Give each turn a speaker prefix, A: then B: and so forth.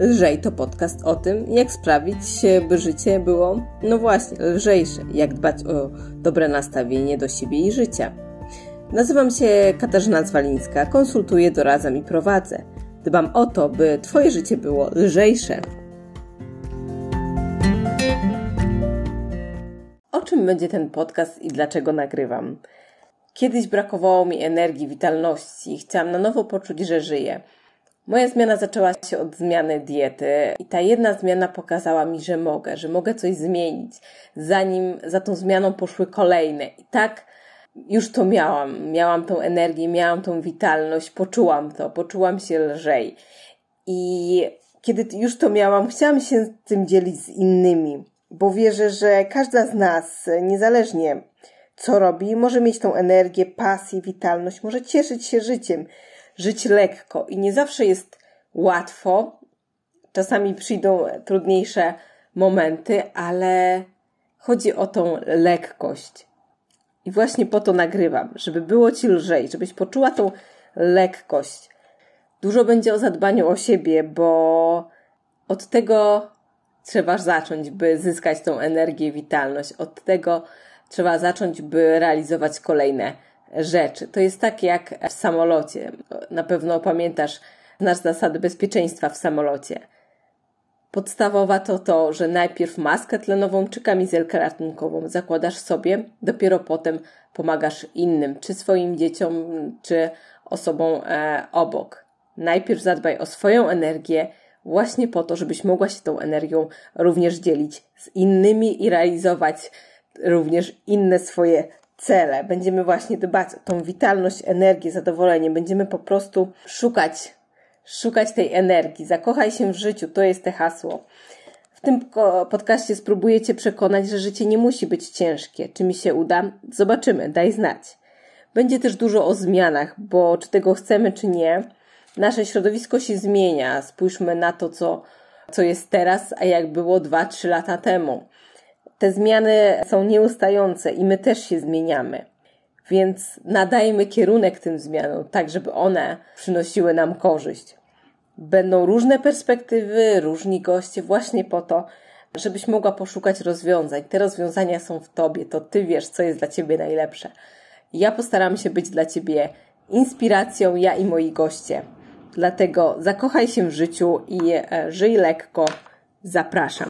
A: Lżej to podcast o tym, jak sprawić, by życie było, no właśnie, lżejsze, jak dbać o dobre nastawienie do siebie i życia. Nazywam się Katarzyna Zwalińska, konsultuję, doradzam i prowadzę. Dbam o to, by Twoje życie było lżejsze. O czym będzie ten podcast i dlaczego nagrywam? Kiedyś brakowało mi energii, witalności, chciałam na nowo poczuć, że żyję. Moja zmiana zaczęła się od zmiany diety i ta jedna zmiana pokazała mi, że mogę, że mogę coś zmienić, zanim za tą zmianą poszły kolejne. I tak już to miałam. Miałam tą energię, miałam tą witalność, poczułam to, poczułam się lżej. I kiedy już to miałam, chciałam się tym dzielić z innymi, bo wierzę, że każda z nas, niezależnie co robi, może mieć tą energię, pasję, witalność, może cieszyć się życiem żyć lekko i nie zawsze jest łatwo. Czasami przyjdą trudniejsze momenty, ale chodzi o tą lekkość. I właśnie po to nagrywam, żeby było ci lżej, żebyś poczuła tą lekkość. Dużo będzie o zadbaniu o siebie, bo od tego trzeba zacząć, by zyskać tą energię, witalność. Od tego trzeba zacząć, by realizować kolejne rzeczy. To jest tak jak w samolocie. Na pewno pamiętasz, znasz zasady bezpieczeństwa w samolocie. Podstawowa to to, że najpierw maskę tlenową czy kamizelkę ratunkową zakładasz sobie, dopiero potem pomagasz innym, czy swoim dzieciom, czy osobom e, obok. Najpierw zadbaj o swoją energię, właśnie po to, żebyś mogła się tą energią również dzielić z innymi i realizować również inne swoje cele, będziemy właśnie dbać o tą witalność, energię, zadowolenie, będziemy po prostu szukać, szukać tej energii. Zakochaj się w życiu, to jest te hasło. W tym podcaście spróbuję Cię przekonać, że życie nie musi być ciężkie. Czy mi się uda? Zobaczymy, daj znać. Będzie też dużo o zmianach, bo czy tego chcemy, czy nie, nasze środowisko się zmienia. Spójrzmy na to, co, co jest teraz, a jak było 2-3 lata temu. Te zmiany są nieustające i my też się zmieniamy. Więc nadajmy kierunek tym zmianom, tak żeby one przynosiły nam korzyść. Będą różne perspektywy, różni goście, właśnie po to, żebyś mogła poszukać rozwiązań. Te rozwiązania są w tobie, to ty wiesz, co jest dla ciebie najlepsze. Ja postaram się być dla ciebie inspiracją, ja i moi goście. Dlatego zakochaj się w życiu i e, żyj lekko. Zapraszam.